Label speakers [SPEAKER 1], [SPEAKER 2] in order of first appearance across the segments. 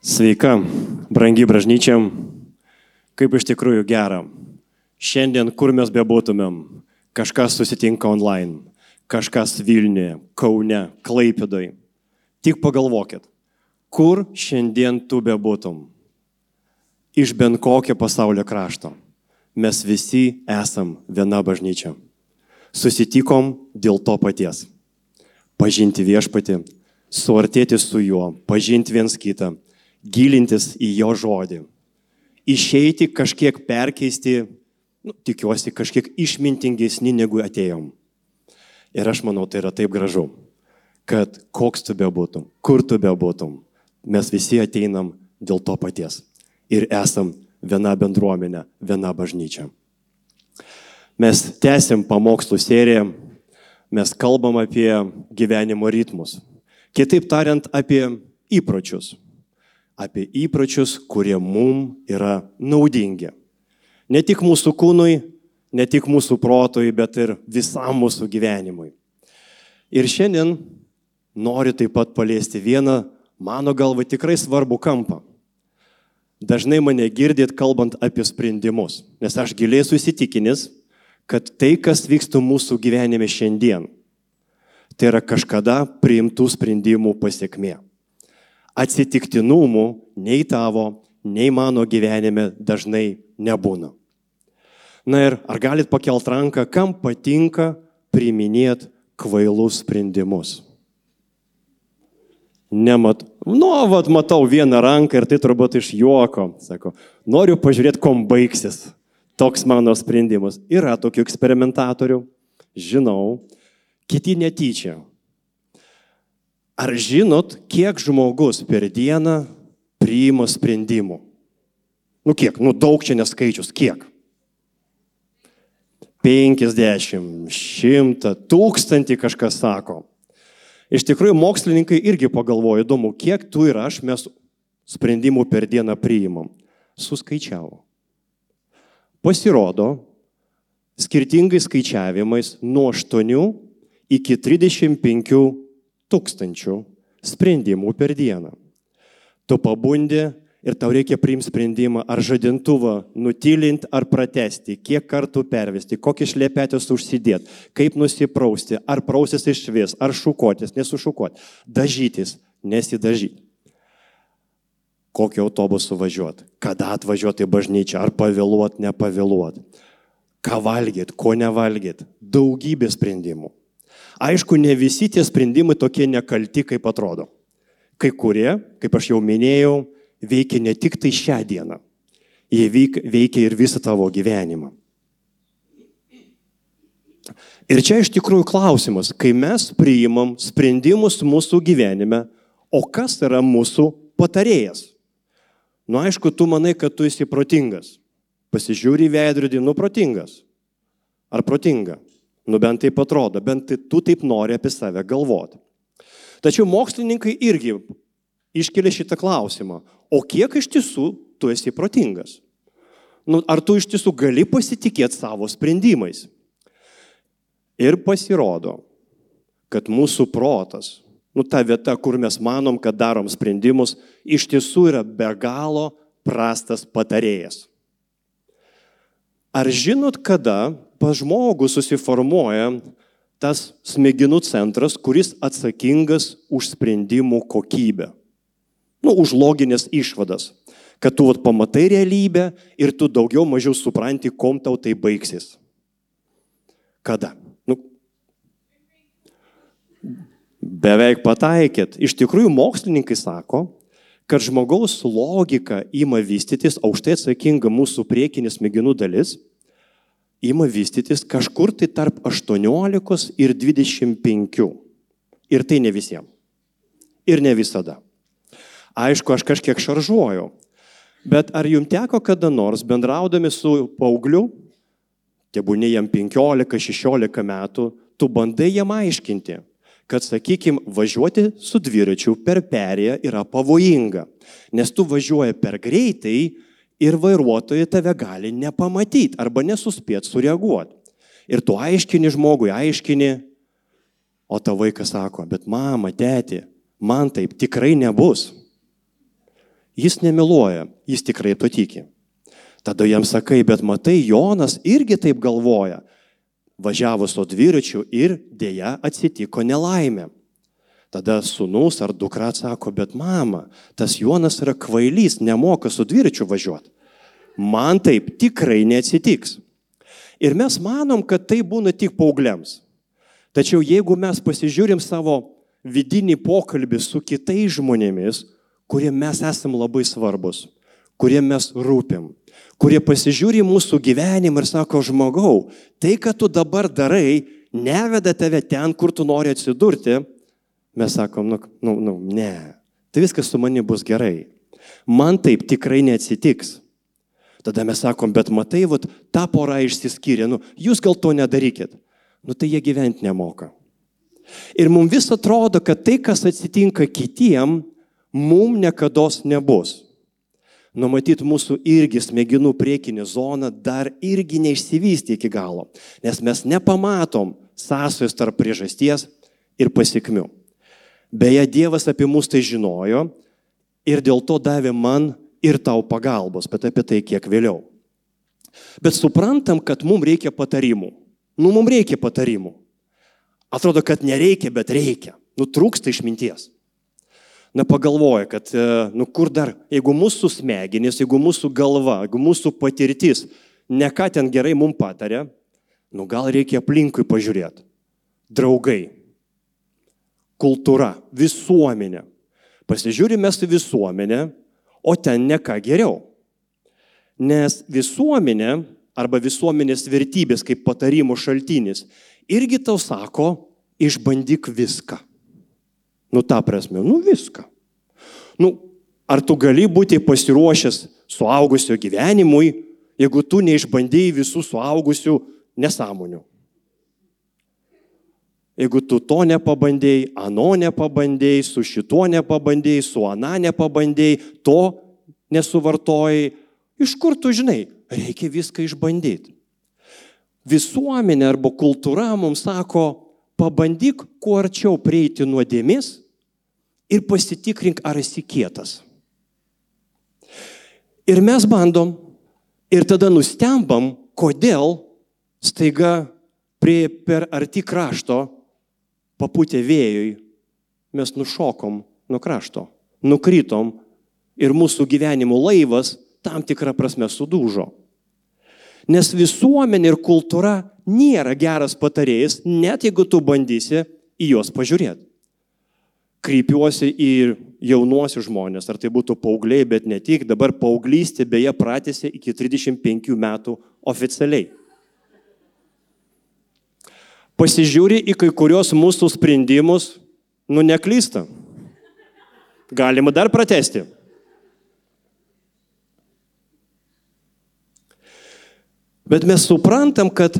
[SPEAKER 1] Sveika, brangi bažnyčia, kaip iš tikrųjų gera. Šiandien, kur mes bebūtumėm, kažkas susitinka online, kažkas Vilniuje, Kaune, Klaipėdoj. Tik pagalvokit, kur šiandien tu bebūtum. Iš bent kokio pasaulio krašto. Mes visi esam viena bažnyčia. Susitikom dėl to paties. Pažinti viešpatį, suartėti su juo, pažinti viens kitą gilintis į jo žodį. Išeiti kažkiek perkeisti, nu, tikiuosi, kažkiek išmintingesni negu atėjom. Ir aš manau, tai yra taip gražu, kad koks tu bebūtum, kur tu bebūtum, mes visi ateinam dėl to paties. Ir esam viena bendruomenė, viena bažnyčia. Mes tęsim pamokslų seriją, mes kalbam apie gyvenimo ritmus. Kitaip tariant, apie įpročius apie įpročius, kurie mum yra naudingi. Ne tik mūsų kūnui, ne tik mūsų protui, bet ir visam mūsų gyvenimui. Ir šiandien noriu taip pat paliesti vieną, mano galva, tikrai svarbų kampą. Dažnai mane girdėt kalbant apie sprendimus, nes aš giliai susitikinęs, kad tai, kas vyksta mūsų gyvenime šiandien, tai yra kažkada priimtų sprendimų pasiekmė atsitiktinumų nei tavo, nei mano gyvenime dažnai nebūna. Na ir ar galit pakelt ranką, kam patinka priiminėti kvailus sprendimus? Nemat, nu, vat, matau vieną ranką ir tai turbūt iš juoko. Sako, noriu pažiūrėti, kom baigsis toks mano sprendimas. Yra tokių eksperimentatorių, žinau, kiti netyčia. Ar žinot, kiek žmogus per dieną priima sprendimų? Nu kiek? Nu daug čia neskaičius. Kiek? 50, 100, 1000 kažkas sako. Iš tikrųjų, mokslininkai irgi pagalvojo, įdomu, kiek tu ir aš mes sprendimų per dieną priimam. Suskaičiavo. Pasirodo, skirtingais skaičiavimais nuo 8 iki 35 tūkstančių sprendimų per dieną. Tu pabundi ir tau reikia priimti sprendimą, ar žadintuvą nutilint ar pratesti, kiek kartų pervesti, kokį šlepetės užsidėti, kaip nusiprausti, ar prausis iš vis, ar šukotis, nesušukoti, dažytis, nesidažyti. Kokį autobusą važiuoti, kada atvažiuoti į bažnyčią, ar pavėluoti, nepavėluoti, ką valgyti, ko nevalgyti, daugybė sprendimų. Aišku, ne visi tie sprendimai tokie nekalti, kaip atrodo. Kai kurie, kaip aš jau minėjau, veikia ne tik tai šią dieną, jie veikia ir visą tavo gyvenimą. Ir čia iš tikrųjų klausimas, kai mes priimam sprendimus mūsų gyvenime, o kas yra mūsų patarėjas? Nu aišku, tu manai, kad tu esi protingas. Pasižiūri į veidrodį, nu protingas. Ar protinga? Nu bent taip atrodo, bent tai tu taip nori apie save galvoti. Tačiau mokslininkai irgi iškelia šitą klausimą. O kiek iš tiesų tu esi protingas? Nu, ar tu iš tiesų gali pasitikėti savo sprendimais? Ir pasirodo, kad mūsų protas, nu ta vieta, kur mes manom, kad darom sprendimus, iš tiesų yra be galo prastas patarėjas. Ar žinot, kada pas žmogų susiformuoja tas smegenų centras, kuris atsakingas už sprendimų kokybę. Nu, už loginės išvadas. Kad tu vat, pamatai realybę ir tu daugiau mažiau supranti, kom tau tai baigsis. Kada? Nu, beveik pataikėt. Iš tikrųjų, mokslininkai sako, kad žmogaus logika ima vystytis, aukštai atsakinga mūsų priekinis smegenų dalis ima vystytis kažkur tai tarp 18 ir 25. Ir tai ne visiems. Ir ne visada. Aišku, aš kažkiek šaržuoju. Bet ar jums teko kada nors bendraudami su paaugliu, tebūnė jam 15-16 metų, tu bandai jam aiškinti, kad, sakykime, važiuoti su dviračiu per perėją yra pavojinga, nes tu važiuoji per greitai ir vairuotojai tave gali nepamatyti arba nesuspėti sureaguoti. Ir tu aiškini žmogui, aiškini, o tavo vaikas sako, bet mama, tėti, man taip tikrai nebus. Jis nemiluoja, jis tikrai to tiki. Tada jam sakai, bet matai, Jonas irgi taip galvoja. Važiavo su dviračiu ir dėja atsitiko nelaimė. Tada sunus ar dukra atsako, bet mama, tas Jonas yra kvailys, nemoka su dviračiu važiuoti. Man taip tikrai neatsitiks. Ir mes manom, kad tai būna tik paaugliams. Tačiau jeigu mes pasižiūrim savo vidinį pokalbį su kitais žmonėmis, kurie mes esam labai svarbus, kurie mes rūpim, kurie pasižiūri mūsų gyvenimą ir sako, žmogau, tai, ką tu dabar darai, neveda tave ten, kur tu nori atsidurti, mes sakom, nu, nu, nu ne, tai viskas su manimi bus gerai. Man taip tikrai neatsitiks. Tada mes sakom, bet matai, vat, ta pora išsiskyrė, nu, jūs gal to nedarykit. Nu tai jie gyventi nemoka. Ir mums vis atrodo, kad tai, kas atsitinka kitiem, mum niekada nebus. Numatyti mūsų irgi smegenų priekinį zoną dar irgi neišsivystė iki galo, nes mes nepamatom sąsojos tarp priežasties ir pasiekmių. Beje, Dievas apie mus tai žinojo ir dėl to davė man ir tau pagalbos, bet apie tai kiek vėliau. Bet suprantam, kad mums reikia patarimų. Nu, mums reikia patarimų. Atrodo, kad nereikia, bet reikia. Nutrūksta išminties. Na, pagalvoja, kad, e, nu, kur dar, jeigu mūsų smegenys, jeigu mūsų galva, jeigu mūsų patirtis, ne ką ten gerai mums patarė, nu, gal reikia aplinkui pažiūrėti. Draugai, kultūra, visuomenė. Pasižiūrime su visuomenė, o ten ne ką geriau. Nes visuomenė arba visuomenės vertybės kaip patarimų šaltinis irgi tau sako, išbandyk viską. Nu, ta prasme, nu viską. Nu, ar tu gali būti pasiruošęs suaugusio gyvenimui, jeigu tu neišbandėjai visų suaugusių nesąmonių? Jeigu tu to nepabandėjai, ano nepabandėjai, su šituo nepabandėjai, su ana nepabandėjai, to nesuvartojai, iš kur tu žinai, reikia viską išbandyti. Visuomenė arba kultūra mums sako, pabandyk kuo arčiau prieiti nuodėmis ir pasitikrink, ar esi kietas. Ir mes bandom ir tada nustembam, kodėl staiga prie per arti krašto paputė vėjui, mes nušokom nuo krašto, nukrytom ir mūsų gyvenimo laivas tam tikrą prasme sudužo. Nes visuomenė ir kultūra nėra geras patarėjas, net jeigu tu bandysi į juos pažiūrėti. Kreipiuosi į jaunuosius žmonės, ar tai būtų paaugliai, bet ne tik, dabar paauglystė beje pratėsi iki 35 metų oficialiai pasižiūri į kai kurios mūsų sprendimus, nu neklysta. Galima dar pratesti. Bet mes suprantam, kad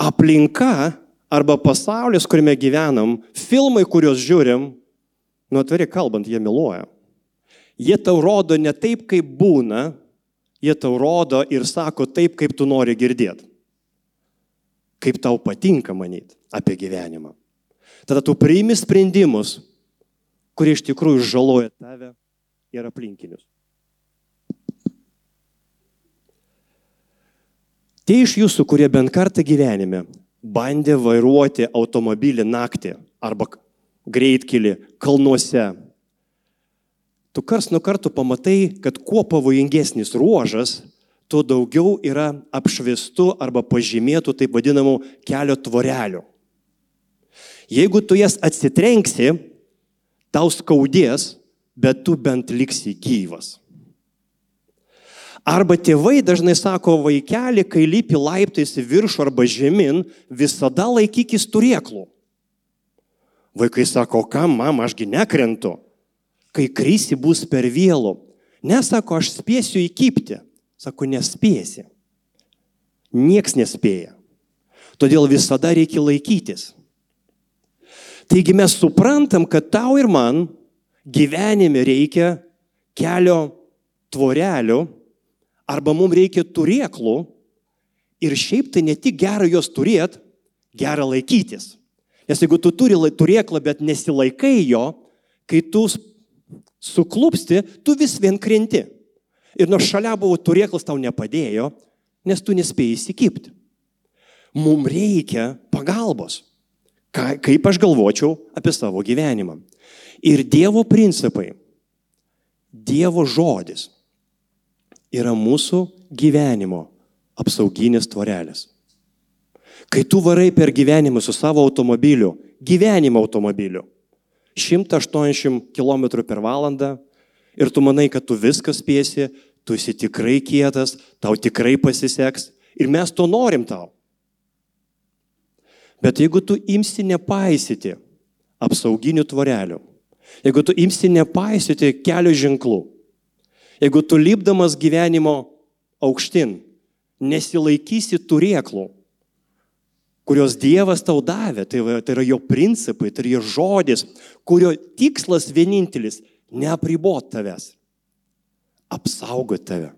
[SPEAKER 1] aplinka arba pasaulis, kuriame gyvenam, filmai, kuriuos žiūrim, nu atviri kalbant, jie meluoja. Jie tau rodo ne taip, kaip būna, jie tau rodo ir sako taip, kaip tu nori girdėti kaip tau patinka manyti apie gyvenimą. Tada tu priimi sprendimus, kurie iš tikrųjų žaloja tave ir aplinkinius. Tie iš jūsų, kurie bent kartą gyvenime bandė vairuoti automobilį naktį arba greitkelį kalnuose, tu kars nuo karto pamatai, kad kuo pavojingesnis ruožas, tuo daugiau yra apšviestų arba pažymėtų taip vadinamų kelio tvorelių. Jeigu tu jas atsitrenksi, tau skaudės, bet tu bent liksi gyvas. Arba tėvai dažnai sako, vaikeli, kai lypi laiptais į viršų arba žemyn, visada laikykis turėklų. Vaikai sako, kam, mama, ašgi nekrentu. Kai krysi bus per vėlų. Nesako, aš spėsiu įkypti. Sako, nespėsi. Niekas nespėja. Todėl visada reikia laikytis. Taigi mes suprantam, kad tau ir man gyvenime reikia kelio tvorelių arba mums reikia turėklų ir šiaip tai ne tik gera juos turėti, gera laikytis. Nes jeigu tu turi turėklą, bet nesilaikai jo, kai tu suklupsti, tu vis vien krenti. Ir nors šalia buvo turėklas tau nepadėjo, nes tu nespėjai įsikipti. Mums reikia pagalbos. Ka, kaip aš galvočiau apie savo gyvenimą. Ir Dievo principai, Dievo žodis yra mūsų gyvenimo apsauginis tvorelis. Kai tu varai per gyvenimą su savo automobiliu, gyvenimo automobiliu, 180 km per valandą ir tu manai, kad tu viską spėsi, tu esi tikrai kietas, tau tikrai pasiseks ir mes to norim tau. Bet jeigu tu imsi nepaisyti apsauginių tvorelių, jeigu tu imsi nepaisyti kelio ženklų, jeigu tu lipdamas gyvenimo aukštin nesilaikysi turėklų, kurios Dievas tau davė, tai, tai yra jo principai, tai yra jo žodis, kurio tikslas vienintelis - neapribot tavęs, apsaugot tave.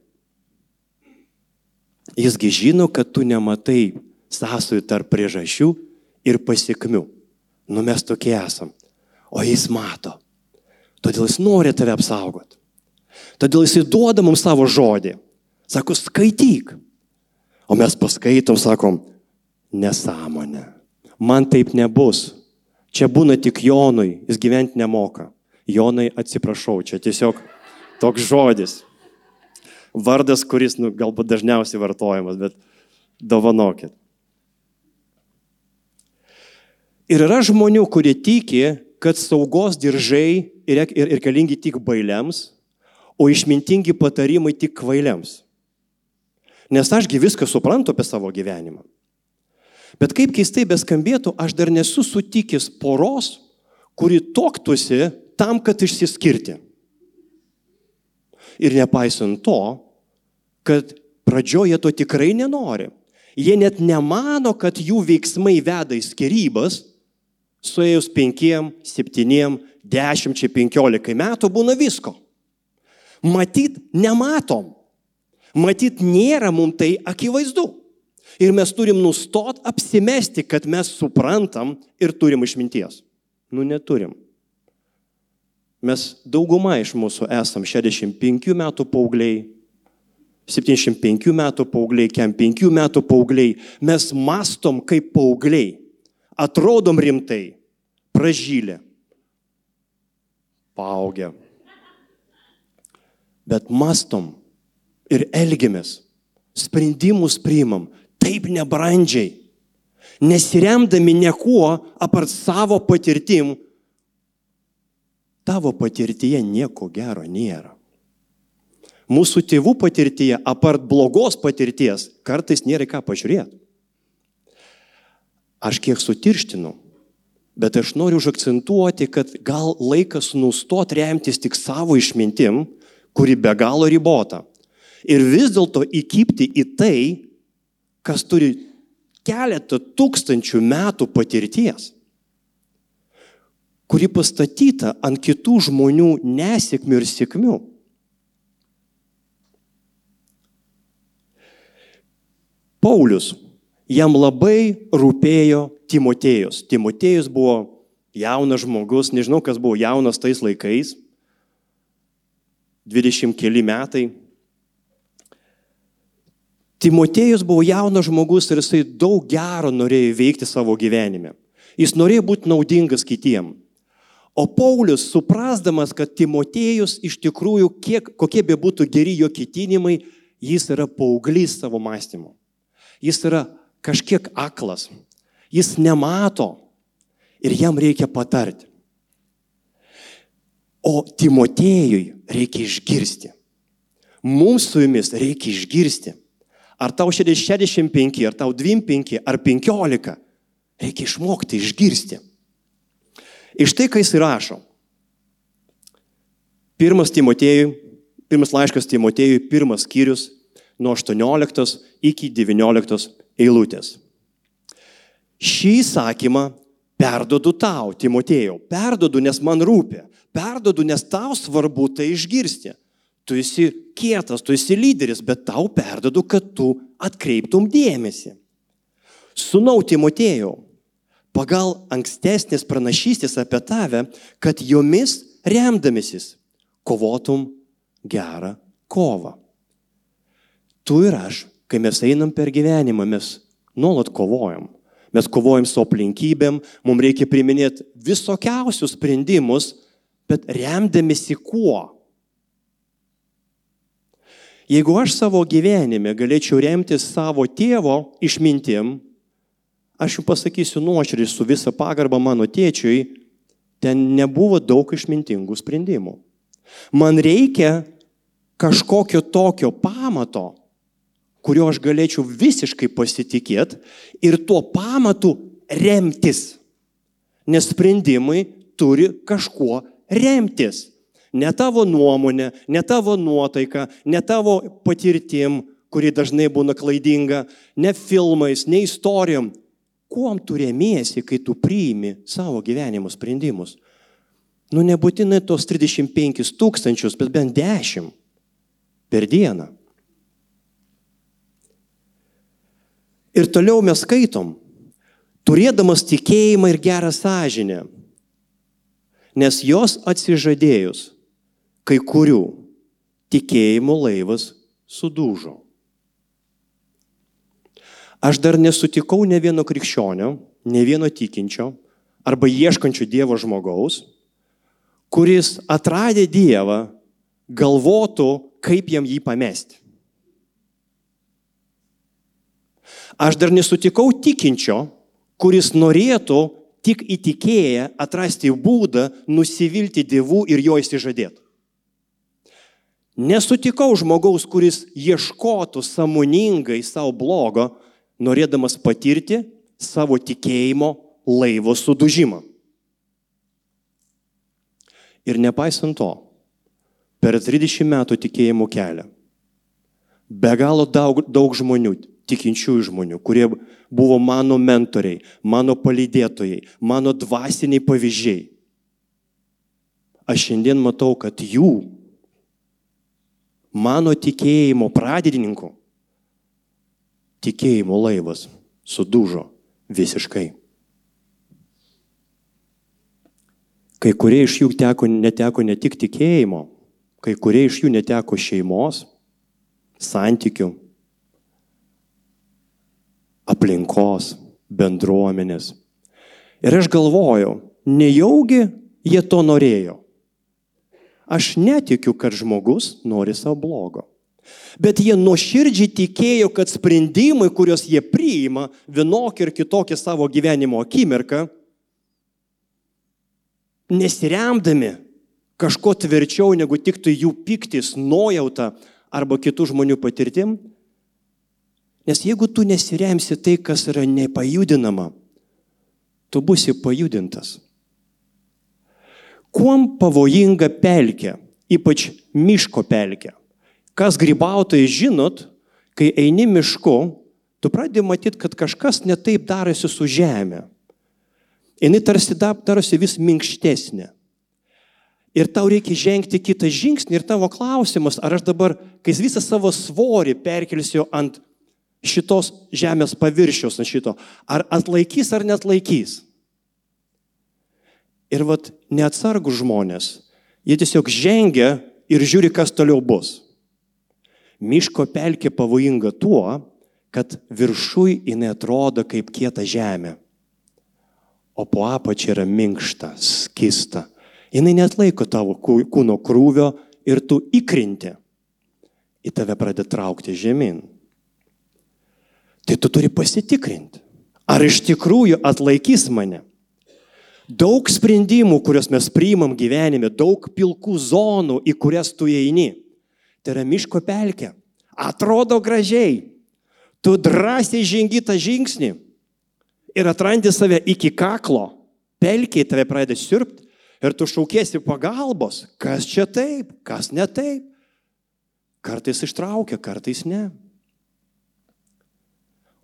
[SPEAKER 1] Jisgi žino, kad tu nematai sąsojų tarp priežasčių ir pasiekmių. Nu mes tokie esam. O jis mato. Todėl jis nori tave apsaugoti. Todėl jis įduoda mums savo žodį. Sako, skaityk. O mes paskaitom, sakom, nesąmonė. Man taip nebus. Čia būna tik Jonui, jis gyventi nemoka. Jonai, atsiprašau, čia tiesiog toks žodis. Vardas, kuris nu, galbūt dažniausiai vartojamas, bet dovanokit. Ir yra žmonių, kurie tiki, kad saugos diržai yra ir, ir reikalingi tik bailiams, o išmintingi patarimai tik kvailiams. Nes ašgi viską suprantu apie savo gyvenimą. Bet kaip keistai beskambėtų, aš dar nesu sutikęs poros, kuri toktųsi tam, kad išsiskirti. Ir nepaisant to, kad pradžioje to tikrai nenori. Jie net nemano, kad jų veiksmai veda į skirybas, suėjus penkiem, septyniem, dešimčiai, penkiolikai metų būna visko. Matyt, nematom. Matyt, nėra mums tai akivaizdu. Ir mes turim nustot apsimesti, kad mes suprantam ir turim išminties. Nu, neturim. Mes dauguma iš mūsų esam 65 metų paaugliai, 75 metų paaugliai, kem 5 metų paaugliai. Mes mastom kaip paaugliai. Atrodom rimtai, pražylę, paaugę. Bet mastom ir elgiamės, sprendimus priimam taip nebrandžiai, nesiremdami niekuo apart savo patirtim, tavo patirtyje nieko gero nėra. Mūsų tėvų patirtyje, apart blogos patirties, kartais nėra ką pažiūrėti. Aš kiek sutirštinu, bet aš noriu užakcentuoti, kad gal laikas nustoti remtis tik savo išmintim, kuri be galo ribota. Ir vis dėlto įkypti į tai, kas turi keletą tūkstančių metų patirties, kuri pastatyta ant kitų žmonių nesėkmių ir sėkmių. Paulius, jam labai rūpėjo Timotėjus. Timotėjus buvo jaunas žmogus, nežinau, kas buvo jaunas tais laikais, 20 keli metai, Timotėjus buvo jaunas žmogus ir jisai daug gero norėjo veikti savo gyvenime. Jis norėjo būti naudingas kitiem. O Paulius, suprasdamas, kad Timotėjus iš tikrųjų, kiek, kokie be būtų geri jo ketinimai, jis yra paauglys savo mąstymu. Jis yra kažkiek aklas. Jis nemato ir jam reikia patarti. O Timotėjui reikia išgirsti. Mums su jumis reikia išgirsti ar tau 65, ar tau 25, ar 15, reikia išmokti išgirsti. Iš tai, ką jis rašo. Pirmas Timotėjui, pirmas laiškas Timotėjui, pirmas skyrius nuo 18 iki 19 eilutės. Šį sakymą perdodu tau, Timotėjau, perdodu, nes man rūpi, perdodu, nes tau svarbu tai išgirsti tu esi kietas, tu esi lyderis, bet tau perdodu, kad tu atkreiptum dėmesį. Sūnau Timotėjau, pagal ankstesnės pranašystės apie tave, kad jomis remdamisis kovotum gerą kovą. Tu ir aš, kai mes einam per gyvenimą, mes nuolat kovojam. Mes kovojam su aplinkybėm, mums reikia priminėti visokiausius sprendimus, bet remdamėsi kuo? Jeigu aš savo gyvenime galėčiau remtis savo tėvo išmintim, aš jums pasakysiu nuoširdžiai su visa pagarba mano tėčiui, ten nebuvo daug išmintingų sprendimų. Man reikia kažkokio tokio pamato, kurio aš galėčiau visiškai pasitikėti ir tuo pamatu remtis. Nes sprendimai turi kažkuo remtis. Ne tavo nuomonė, ne tavo nuotaika, ne tavo patirtim, kuri dažnai būna klaidinga, ne filmais, ne istorijom. Kuom tu remiesi, kai tu priimi savo gyvenimo sprendimus? Nu nebūtinai tos 35 tūkstančius, bet bent 10 per dieną. Ir toliau mes skaitom, turėdamas tikėjimą ir gerą sąžinę, nes jos atsižadėjus, kai kurių tikėjimo laivas sudužo. Aš dar nesutikau ne vieno krikščionio, ne vieno tikinčio arba ieškančio Dievo žmogaus, kuris atradė Dievą, galvotų, kaip jam jį pamesti. Aš dar nesutikau tikinčio, kuris norėtų tik įtikėję atrasti būdą nusivilti dievų ir jo įsižadėti. Nesutikau žmogaus, kuris ieškotų samoningai savo blogo, norėdamas patirti savo tikėjimo laivo sudužimą. Ir nepaisant to, per 30 metų tikėjimo kelią, be galo daug, daug žmonių tikinčiųjų žmonių, kurie buvo mano mentoriai, mano palydėtojai, mano dvasiniai pavyzdžiai. Aš šiandien matau, kad jų, mano tikėjimo pradedininkų, tikėjimo laivas sudužo visiškai. Kai kurie iš jų teko, neteko ne tik tikėjimo, kai kurie iš jų neteko šeimos, santykių, aplinkos, bendruomenės. Ir aš galvojau, nejaugi jie to norėjo. Aš netikiu, kad žmogus nori savo blogo. Bet jie nuoširdžiai tikėjo, kad sprendimai, kuriuos jie priima vienokį ir kitokį savo gyvenimo akimirką, nesiremdami kažko tvirčiau negu tik tai jų piktis, nuojauta arba kitų žmonių patirtim, Nes jeigu tu nesiremsi tai, kas yra nepajudinama, tu būsi pajudintas. Kuom pavojinga pelkė, ypač miško pelkė? Kas grybautojai žinot, kai eini mišku, tu pradedi matyti, kad kažkas netaip darosi su žemė. Jis tarsi darosi vis minkštesnė. Ir tau reikia žengti kitą žingsnį ir tavo klausimas, ar aš dabar, kai visą savo svorį perkelsiu ant šitos žemės paviršiaus ant šito. Ar atlaikys ar net laikys. Ir vad neatsargų žmonės, jie tiesiog žengia ir žiūri, kas toliau bus. Miško pelkė pavojinga tuo, kad viršui jinai atrodo kaip kieta žemė, o po apačia yra minkšta, skista. Jinai net laiko tavo kūno krūvio ir tu įkrinti. Į tave pradeda traukti žemyn tai tu turi pasitikrinti, ar iš tikrųjų atlaikys mane. Daug sprendimų, kuriuos mes priimam gyvenime, daug pilkų zonų, į kurias tu eini. Tai yra miško pelkė. Atrodo gražiai. Tu drąsiai žengi tą žingsnį ir atrandi save iki kaklo. Pelkiai tave pradeda sirpti ir tu šaukėsi pagalbos. Kas čia taip, kas ne taip. Kartais ištraukia, kartais ne.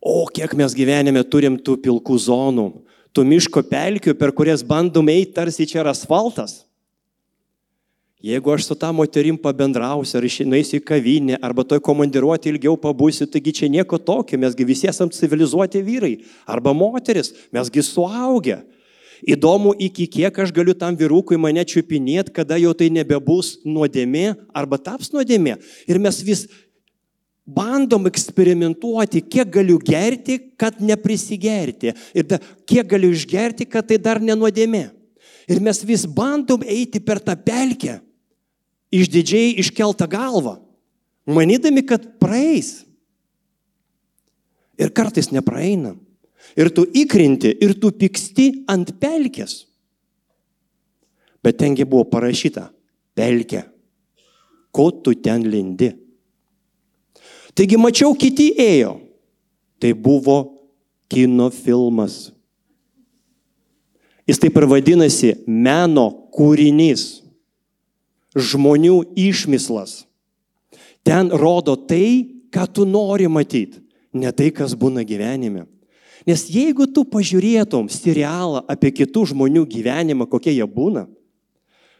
[SPEAKER 1] O kiek mes gyvenime turim tų pilkų zonų, tų miško pelkių, per kurias bandom eiti, tarsi čia yra asfaltas. Jeigu aš su tą moterim pabendrausiu, ar išeisiu į kavinę, arba toj komandiruoti ilgiau pabusiu, taigi čia nieko tokio, mesgi visi esam civilizuoti vyrai arba moteris, mesgi suaugę. Įdomu, iki kiek aš galiu tam vyrukui mane čiupinėti, kada jau tai nebebus nuodėmė arba taps nuodėmė. Ir mes vis bandom eksperimentuoti, kiek galiu gerti, kad neprisigerti. Ir da, kiek galiu išgerti, kad tai dar nenuodėmė. Ir mes vis bandom eiti per tą pelkę, išdidžiai iškeltą galvą, manydami, kad praeis. Ir kartais nepraeina. Ir tu įkrinti, ir tu pyksti ant pelkės. Bet tengi buvo parašyta - pelkė. Ko tu ten lindi? Taigi mačiau, kiti ėjo. Tai buvo kino filmas. Jis taip ir vadinasi meno kūrinys. Žmonių išmislas. Ten rodo tai, ką tu nori matyti, ne tai, kas būna gyvenime. Nes jeigu tu pažiūrėtum serialą apie kitų žmonių gyvenimą, kokie jie būna,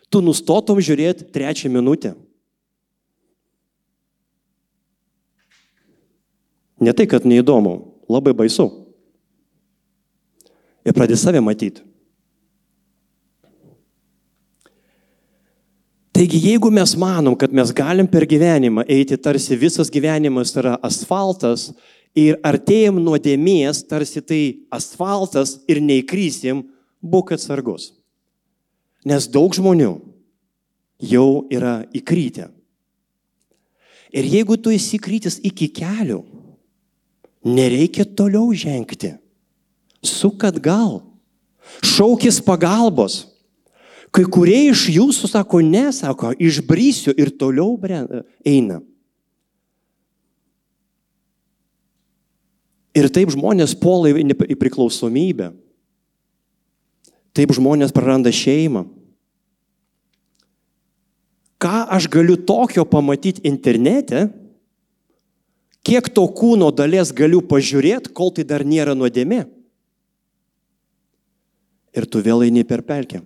[SPEAKER 1] tu nustotum žiūrėti trečią minutę. Ne tai, kad neįdomu, labai baisu. Ir pradė save matyti. Taigi, jeigu mes manom, kad mes galim per gyvenimą eiti, tarsi visas gyvenimas yra asfaltas ir artėjim nuodėmės, tarsi tai asfaltas ir neįkrysim, būk atsargus. Nes daug žmonių jau yra įkrytę. Ir jeigu tu esi krytis iki kelių, nereikia toliau žengti. Suk atgal. Šaukis pagalbos. Kai kurie iš jūsų sako, ne, sako, išbrysiu ir toliau eina. Ir taip žmonės puola į priklausomybę. Taip žmonės praranda šeimą. Ką aš galiu tokio pamatyti internete, kiek to kūno dalies galiu pažiūrėti, kol tai dar nėra nuodėmė. Ir tu vėl eini per pelkę.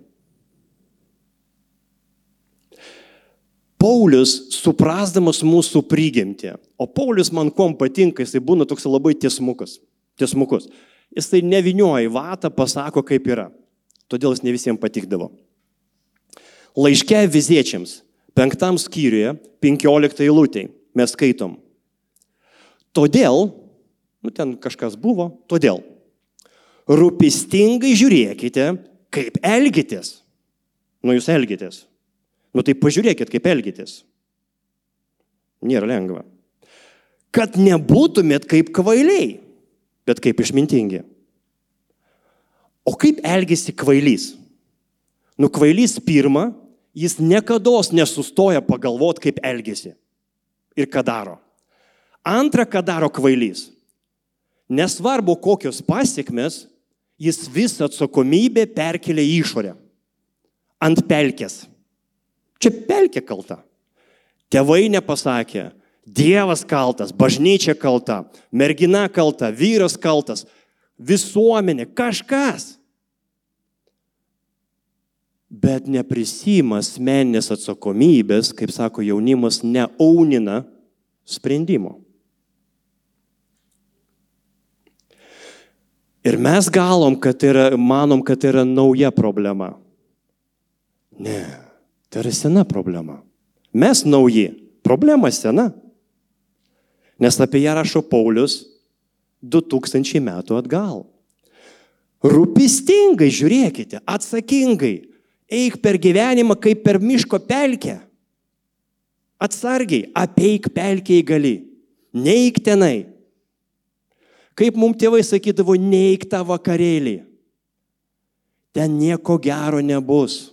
[SPEAKER 1] Paulius, suprasdamas mūsų prigimtį, o Paulius man kuom patinka, jisai būna toks labai tiesmukas. tiesmukus. Jisai nevinioja į vatą, pasako, kaip yra. Todėl jis ne visiems patikdavo. Laiške viziečiams, penktam skyriuje, penkioliktai eilutėj, mes skaitom. Todėl, nu ten kažkas buvo, todėl, rūpistingai žiūrėkite, kaip elgitės. Nu jūs elgitės. Nu tai pažiūrėkit, kaip elgitės. Nėra lengva. Kad nebūtumėt kaip kvailiai, bet kaip išmintingi. O kaip elgesi kvailys? Nu kvailys pirmą, jis niekada nesustoja pagalvoti, kaip elgesi ir ką daro. Antra, ką daro kvailys. Nesvarbu, kokios pasiekmes, jis visą atsakomybę perkelia į išorę. Ant pelkės. Čia pelkė kalta. Tėvai nepasakė, Dievas kaltas, bažnyčia kalta, mergina kalta, vyras kaltas, visuomenė, kažkas. Bet neprisima asmeninės atsakomybės, kaip sako jaunimas, neaunina sprendimo. Ir mes galom, kad yra, manom, kad yra nauja problema. Ne. Tai yra sena problema. Mes nauji. Problema sena. Nes apie ją rašo Paulius 2000 metų atgal. Rūpistingai žiūrėkite, atsakingai. Eik per gyvenimą kaip per miško pelkę. Atsargiai, apeik pelkiai gali. Neik tenai. Kaip mums tėvai sakydavo, neik tą vakarėlį. Ten nieko gero nebus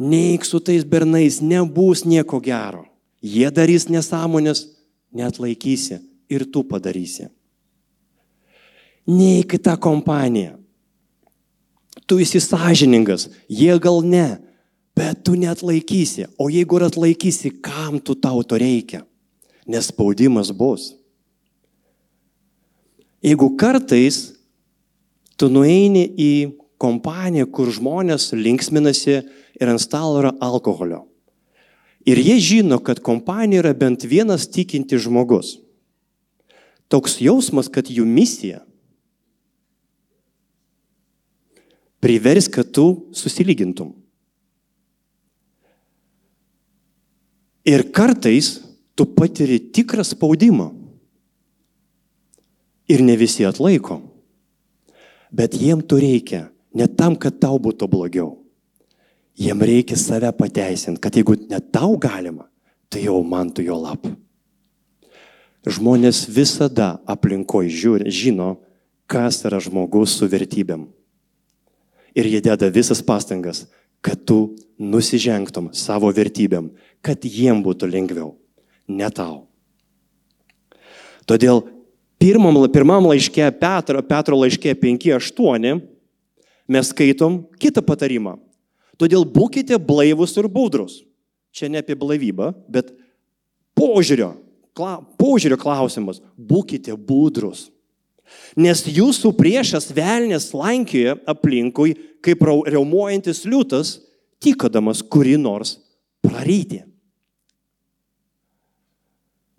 [SPEAKER 1] neik su tais bernais, nebus nieko gero. Jie darys nesąmonės, net laikysi ir tu padarysi. Neik į tą kompaniją. Tu esi sąžiningas, jie gal ne, bet tu net laikysi. O jeigu ir atlaikysi, kam tu tau to reikia? Nes spaudimas bus. Jeigu kartais tu nueini į kompaniją, kur žmonės linksminasi, ir ant stalo yra alkoholio. Ir jie žino, kad kompanija yra bent vienas tikinti žmogus. Toks jausmas, kad jų misija privers, kad tu susilygintum. Ir kartais tu patiri tikrą spaudimą. Ir ne visi atlaiko. Bet jiem to reikia ne tam, kad tau būtų blogiau. Jiem reikia save pateisinti, kad jeigu ne tau galima, tai jau man tu jo lap. Žmonės visada aplinkoje žiūri, žino, kas yra žmogus su vertybėm. Ir jie deda visas pastangas, kad tu nusižengtum savo vertybėm, kad jiem būtų lengviau, ne tau. Todėl pirmam, pirmam laiške, Petro, Petro laiške 5.8 mes skaitom kitą patarimą. Todėl būkite blaivus ir būdrus. Čia ne apie blaivybą, bet požiūrio, kla, požiūrio klausimas. Būkite būdrus. Nes jūsų priešas velnės lankioje aplinkui, kaip reumojantis liūtas, tikodamas kuri nors praryti.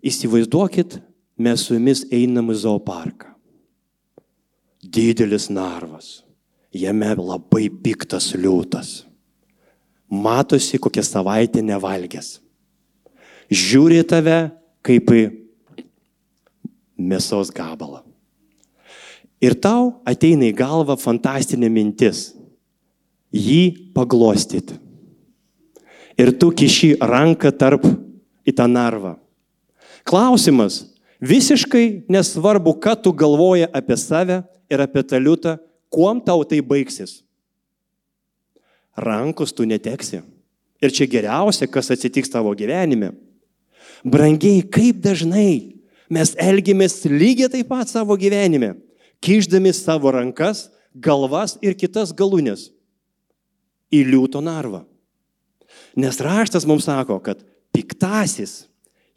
[SPEAKER 1] Įsivaizduokit, mes su jumis einam į zooparką. Didelis narvas, jame labai piktas liūtas. Matosi, kokią savaitę nevalgęs. Žiūri tave kaip į mėsos gabalą. Ir tau ateina į galvą fantastinė mintis - jį paglostyti. Ir tu kiši ranką tarp į tą narvą. Klausimas - visiškai nesvarbu, ką tu galvoji apie save ir apie tą liūtą, kuom tau tai baigsis. Rankos tu neteksi. Ir čia geriausia, kas atsitiks tavo gyvenime. Brangiai, kaip dažnai mes elgiamės lygiai taip pat savo gyvenime, kišdami savo rankas, galvas ir kitas galūnės į liūto narvą. Nes raštas mums sako, kad piktasis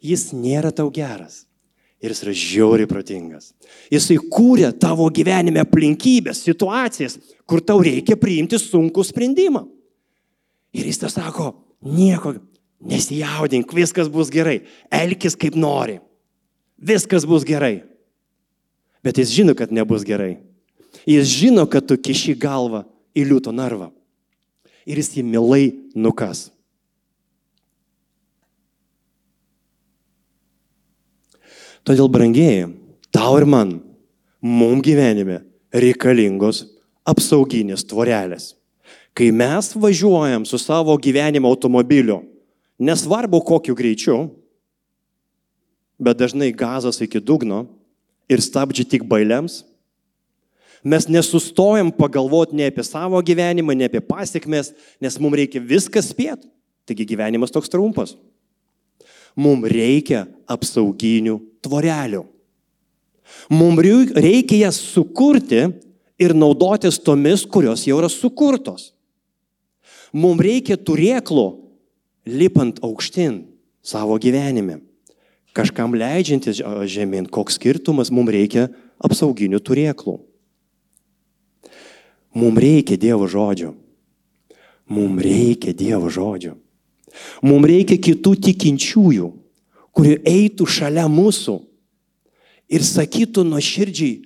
[SPEAKER 1] jis nėra tau geras. Ir jis yra žiauriai protingas. Jisai kūrė tavo gyvenime aplinkybės, situacijas, kur tau reikia priimti sunkų sprendimą. Ir jis tau sako, nieko, nesijaudink, viskas bus gerai, elkis kaip nori, viskas bus gerai. Bet jis žino, kad nebus gerai. Jis žino, kad tu kiši galvą į liūto narvą. Ir jis jį milai nukas. Todėl, brangieji, tau ir man, mum gyvenime reikalingos apsauginės tvorelės. Kai mes važiuojam su savo gyvenimo automobiliu, nesvarbu kokiu greičiu, bet dažnai gazas iki dugno ir stabdžiai tik bailiams, mes nesustojam pagalvoti ne apie savo gyvenimą, ne apie pasiekmes, nes mums reikia viską spėti. Taigi gyvenimas toks trumpas mums reikia apsauginių tvorelių. Mums reikia jas sukurti ir naudotis tomis, kurios jau yra sukurtos. Mums reikia turėklų lipant aukštin savo gyvenime. Kažkam leidžiantis žemyn, koks skirtumas, mums reikia apsauginių turėklų. Mums reikia Dievo žodžio. Mums reikia Dievo žodžio. Mums reikia kitų tikinčiųjų, kurie eitų šalia mūsų ir sakytų nuoširdžiai,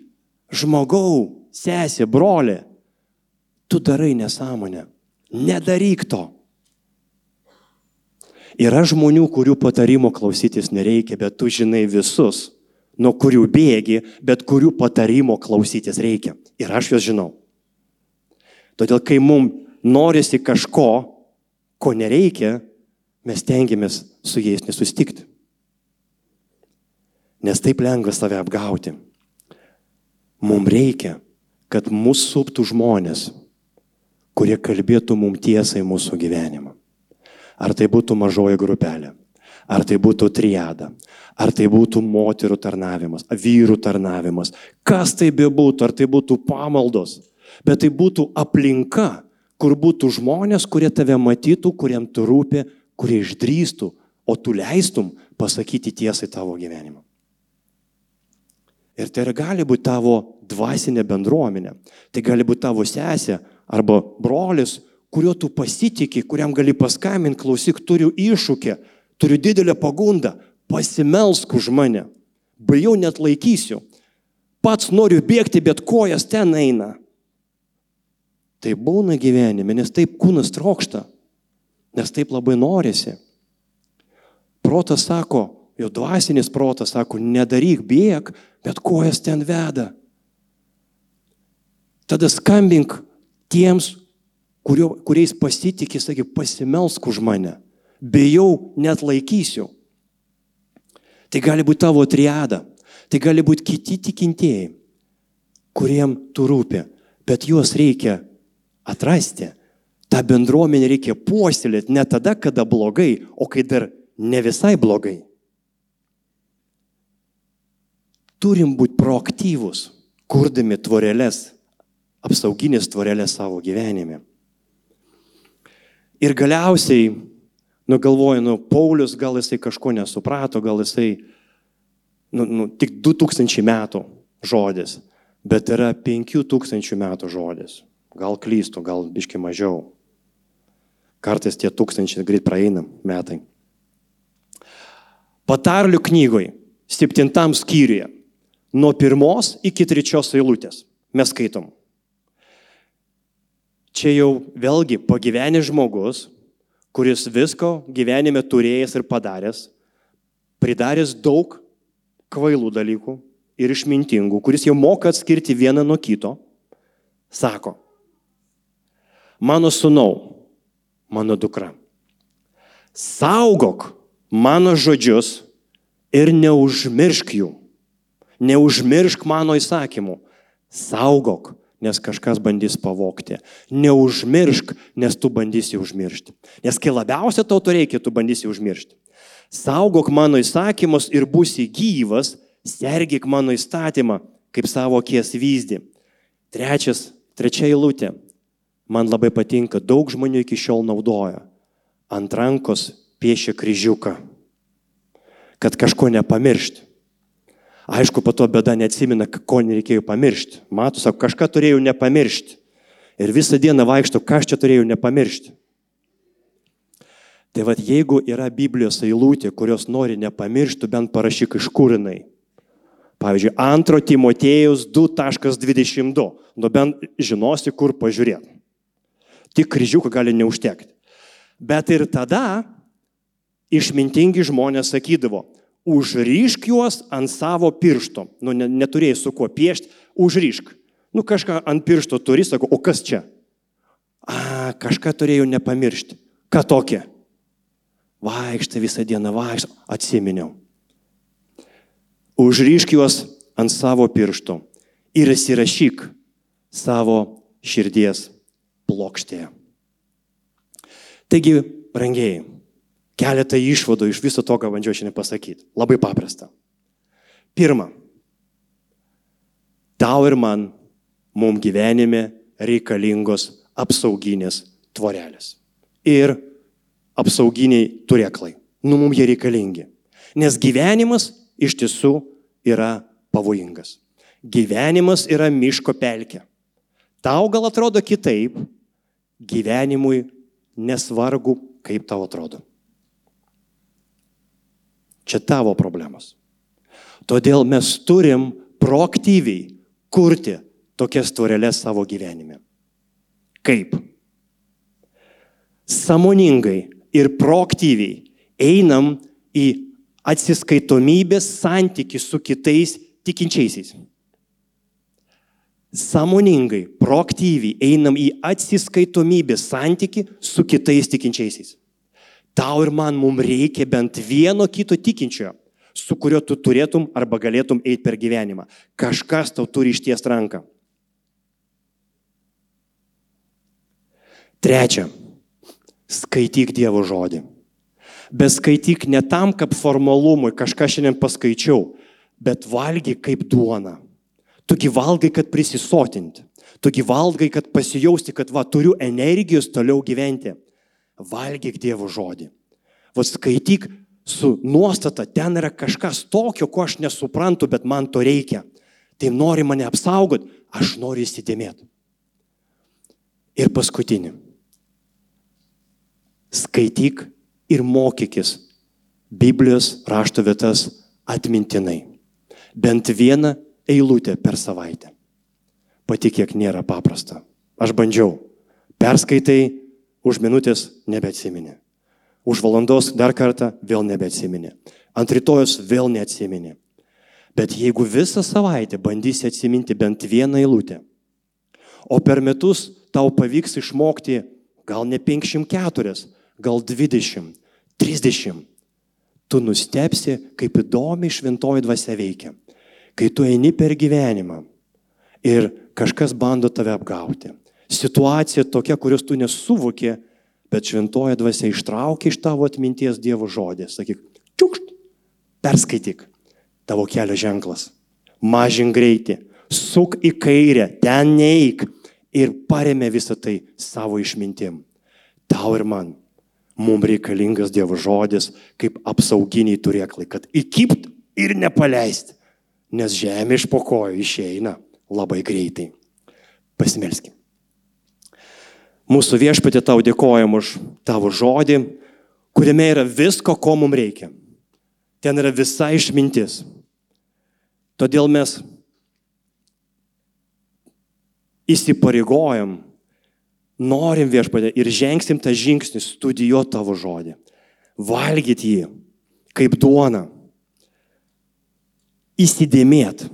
[SPEAKER 1] žmogau, sesė, brolė, tu darai nesąmonę, nedaryk to. Yra žmonių, kurių patarimo klausytis nereikia, bet tu žinai visus, nuo kurių bėgi, bet kurių patarimo klausytis reikia. Ir aš juos žinau. Todėl, kai mums norisi kažko, ko nereikia, mes tengiamės su jais nesustikti. Nes taip lengva save apgauti. Mums reikia, kad mūsų suptų žmonės, kurie kalbėtų mums tiesai mūsų gyvenimą. Ar tai būtų mažoji grupelė, ar tai būtų triada, ar tai būtų moterų tarnavimas, vyrų tarnavimas, kas tai bebūtų, ar tai būtų pamaldos, bet tai būtų aplinka, kur būtų žmonės, kurie tave matytų, kuriem tu rūpi, kurie išdrįstų, o tu leistum pasakyti tiesai tavo gyvenimą. Ir tai gali būti tavo dvasinė bendruomenė, tai gali būti tavo sesė arba brolis, kuriuo tu pasitikė, kuriam gali paskambinti, klausyk, turiu iššūkį, turiu didelę pagundą, pasimelsk už mane, bijau net laikysiu, pats noriu bėgti, bet kojas ten eina. Tai būna gyvenime, nes taip kūnas trokšta, nes taip labai norisi. Protas sako, jo dvasinis protas sako, nedaryk, bėg, bet kojas ten veda. Tada skambink tiems, kurio, kuriais pasitikė, sakė, pasimelsk už mane. Bijau, net laikysiu. Tai gali būti tavo triada, tai gali būti kiti tikintieji, kuriem tu rūpi, bet juos reikia atrasti. Ta bendruomenė reikia puoselėti ne tada, kada blogai, o kai dar ne visai blogai. Turim būti proaktyvus, kurdami tvorelės, apsauginės tvorelės savo gyvenime. Ir galiausiai, nu galvoju, nu Paulius gal jisai kažko nesuprato, gal jisai, nu, nu tik 2000 metų žodis, bet yra 5000 metų žodis. Gal klystu, gal biški mažiau. Kartais tie tūkstančiai greit praeina metai. Patarlių knygoje, septintam skyriuje, nuo pirmos iki trečios eilutės mes skaitom. Čia jau vėlgi pagyvenęs žmogus, kuris visko gyvenime turėjęs ir padaręs, pridaręs daug kvailų dalykų ir išmintingų, kuris jau moka atskirti vieną nuo kito, sako, mano sunau, mano dukra, saugok mano žodžius ir neužmiršk jų. Neužmiršk mano įsakymų. Saugok, nes kažkas bandys pavokti. Neužmiršk, nes tu bandysi užmiršti. Nes kai labiausia tau to reikia, tu bandysi užmiršti. Saugok mano įsakymus ir būsi gyvas, sergik mano įstatymą kaip savo kies vyzdį. Trečias, trečia eilutė man labai patinka, daug žmonių iki šiol naudoja. Ant rankos piešia kryžiuką, kad kažko nepamiršti. Aišku, po to bėda neatsimina, ko nereikėjo pamiršti. Matus, sako, kažką turėjau nepamiršti. Ir visą dieną vaikšto, ką aš čia turėjau nepamiršti. Tai vad, jeigu yra Biblijos eilutė, kurios nori nepamiršti, bent parašyk iš kur jinai. Pavyzdžiui, 2 Timotėjus 2.22. Nu bent žinosi, kur pažiūrėti. Tik kryžiuką gali neužtekti. Bet ir tada išmintingi žmonės sakydavo, užryšk juos ant savo piršto. Nu, ne, neturėjai su kuo piešti, užryšk. Nu, kažką ant piršto turi, sako, o kas čia? A, kažką turėjau nepamiršti. Ką tokia? Vaikštai visą dieną, vaikštai, atsiminiau. Užryšk juos ant savo piršto ir įsirašyk savo širdies plokštėje. Taigi, brangiai, keletą išvadų iš viso to, ką bandžiau šiandien pasakyti. Labai paprasta. Pirma, tau ir man, mum gyvenime reikalingos apsauginės tvorelės. Ir apsauginiai turėklai. Nu, mums jie reikalingi. Nes gyvenimas iš tiesų yra pavojingas. Gyvenimas yra miško pelkė. Tau gal atrodo kitaip, gyvenimui nesvarbu, kaip tau atrodo. Čia tavo problemos. Todėl mes turim proaktyviai kurti tokias tvorelės savo gyvenime. Kaip? Samoningai ir proaktyviai einam į atsiskaitomybės santyki su kitais tikinčiaisiais sąmoningai, proaktyviai einam į atsiskaitomybės santyki su kitais tikinčiaisiais. Tau ir man mums reikia bent vieno kito tikinčiojo, su kuriuo tu turėtum arba galėtum eiti per gyvenimą. Kažkas tau turi išties ranką. Trečia, skaityk Dievo žodį. Bet skaityk ne tam, kaip formalumui, kažką šiandien paskaičiau, bet valgy kaip duona. Tugi valgai, kad prisisotinti. Tugi valgai, kad pasijausti, kad va, turiu energijos toliau gyventi. Valgyk Dievo žodį. Va skaityk su nuostata, ten yra kažkas tokio, ko aš nesuprantu, bet man to reikia. Tai nori mane apsaugoti, aš noriu įsidėmėti. Ir paskutinį. Skaityk ir mokykis Biblijos rašto vietas atmintinai. Bent vieną eilutė per savaitę. Patikėk, nėra paprasta. Aš bandžiau. Perskaitai, už minutės nebeatsimeni. Už valandos dar kartą vėl nebeatsimeni. Ant rytojus vėl neatsimeni. Bet jeigu visą savaitę bandysi atsiminti bent vieną eilutę, o per metus tau pavyks išmokti gal ne 504, gal 20, 30, tu nustepsi, kaip įdomiai šventoji dvasia veikia. Kai tu eini per gyvenimą ir kažkas bando tave apgauti. Situacija tokia, kurios tu nesuvokė, bet šventoji dvasia ištraukia iš tavo atminties Dievo žodį. Sakyk, čiukšt, perskaityk tavo kelio ženklas. Mažink greitį, suk į kairę, ten neik ir paremė visą tai savo išmintim. Tau ir man. Mums reikalingas Dievo žodis kaip apsauginiai turėklai, kad įkipt ir nepaleisti, nes žemė iš pokojo išeina labai greitai. Pasimelskim. Mūsų viešpatė tau dėkojam už tavo žodį, kuriame yra visko, ko mums reikia. Ten yra visa išmintis. Todėl mes įsipareigojam, norim viešpatė ir žengsim tą žingsnį studijuoti tavo žodį. Valgyti jį kaip duona. Įsidėmėti,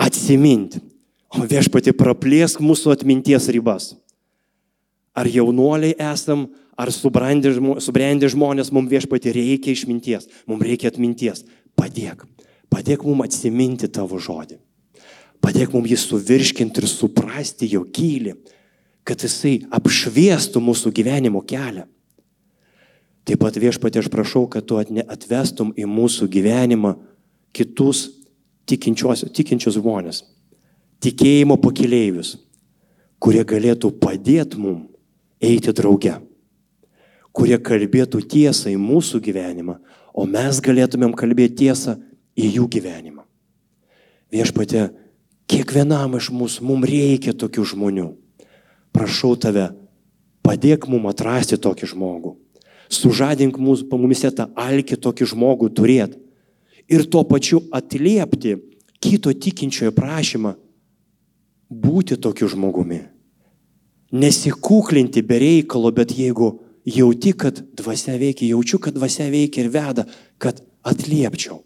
[SPEAKER 1] atsiminti. O viešpatė praplėsk mūsų atminties ribas ar jaunuoliai esam, ar subrendę žmonės, mums viešpati reikia išminties, mums reikia atminties. Padėk, padėk mums atsiminti tavo žodį. Padėk mums jį suvirškinti ir suprasti jo gilį, kad jisai apšviestų mūsų gyvenimo kelią. Taip pat viešpatė aš prašau, kad tu atvestum į mūsų gyvenimą kitus tikinčius, žmonės, tikėjimo pakeleivius, kurie galėtų padėti mums eiti drauge, kurie kalbėtų tiesą į mūsų gyvenimą, o mes galėtumėm kalbėti tiesą į jų gyvenimą. Viešpatė, kiekvienam iš mūsų mums reikia tokių žmonių. Prašau tave, padėk mums atrasti tokį žmogų. Sužadink mūsų pamumise tą alkį tokį žmogų turėti. Ir tuo pačiu atliepti kito tikinčiojo prašymą būti tokiu žmogumi nesikūklinti be reikalo, bet jeigu jauti, kad dvasia veikia, jaučiu, kad dvasia veikia ir veda, kad atliepčiau.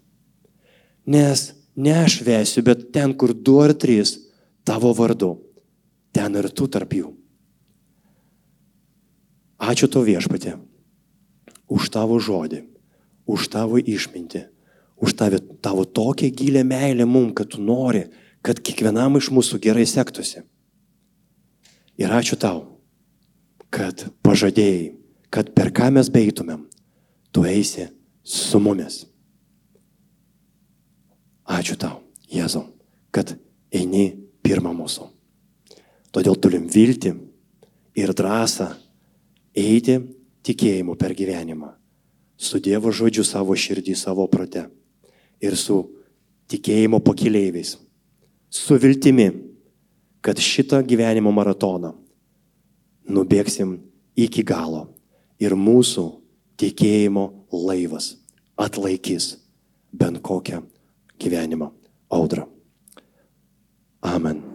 [SPEAKER 1] Nes ne aš vesiu, bet ten, kur du ar trys tavo vardu, ten ir tu tarp jų. Ačiū to viešpatė už tavo žodį, už tavo išmintį, už tavo, tavo tokią gilę meilę mum, kad tu nori, kad kiekvienam iš mūsų gerai sektųsi. Ir ačiū tau, kad pažadėjai, kad per ką mes beitumėm, tu eisi su mumis. Ačiū tau, Jėzau, kad eini pirmą mūsų. Todėl turim vilti ir drąsą eiti tikėjimu per gyvenimą. Su Dievo žodžiu savo širdį, savo prote. Ir su tikėjimo pakileiviais. Su viltimi kad šitą gyvenimo maratoną nubėgsim iki galo ir mūsų tikėjimo laivas atlaikys bent kokią gyvenimo audrą. Amen.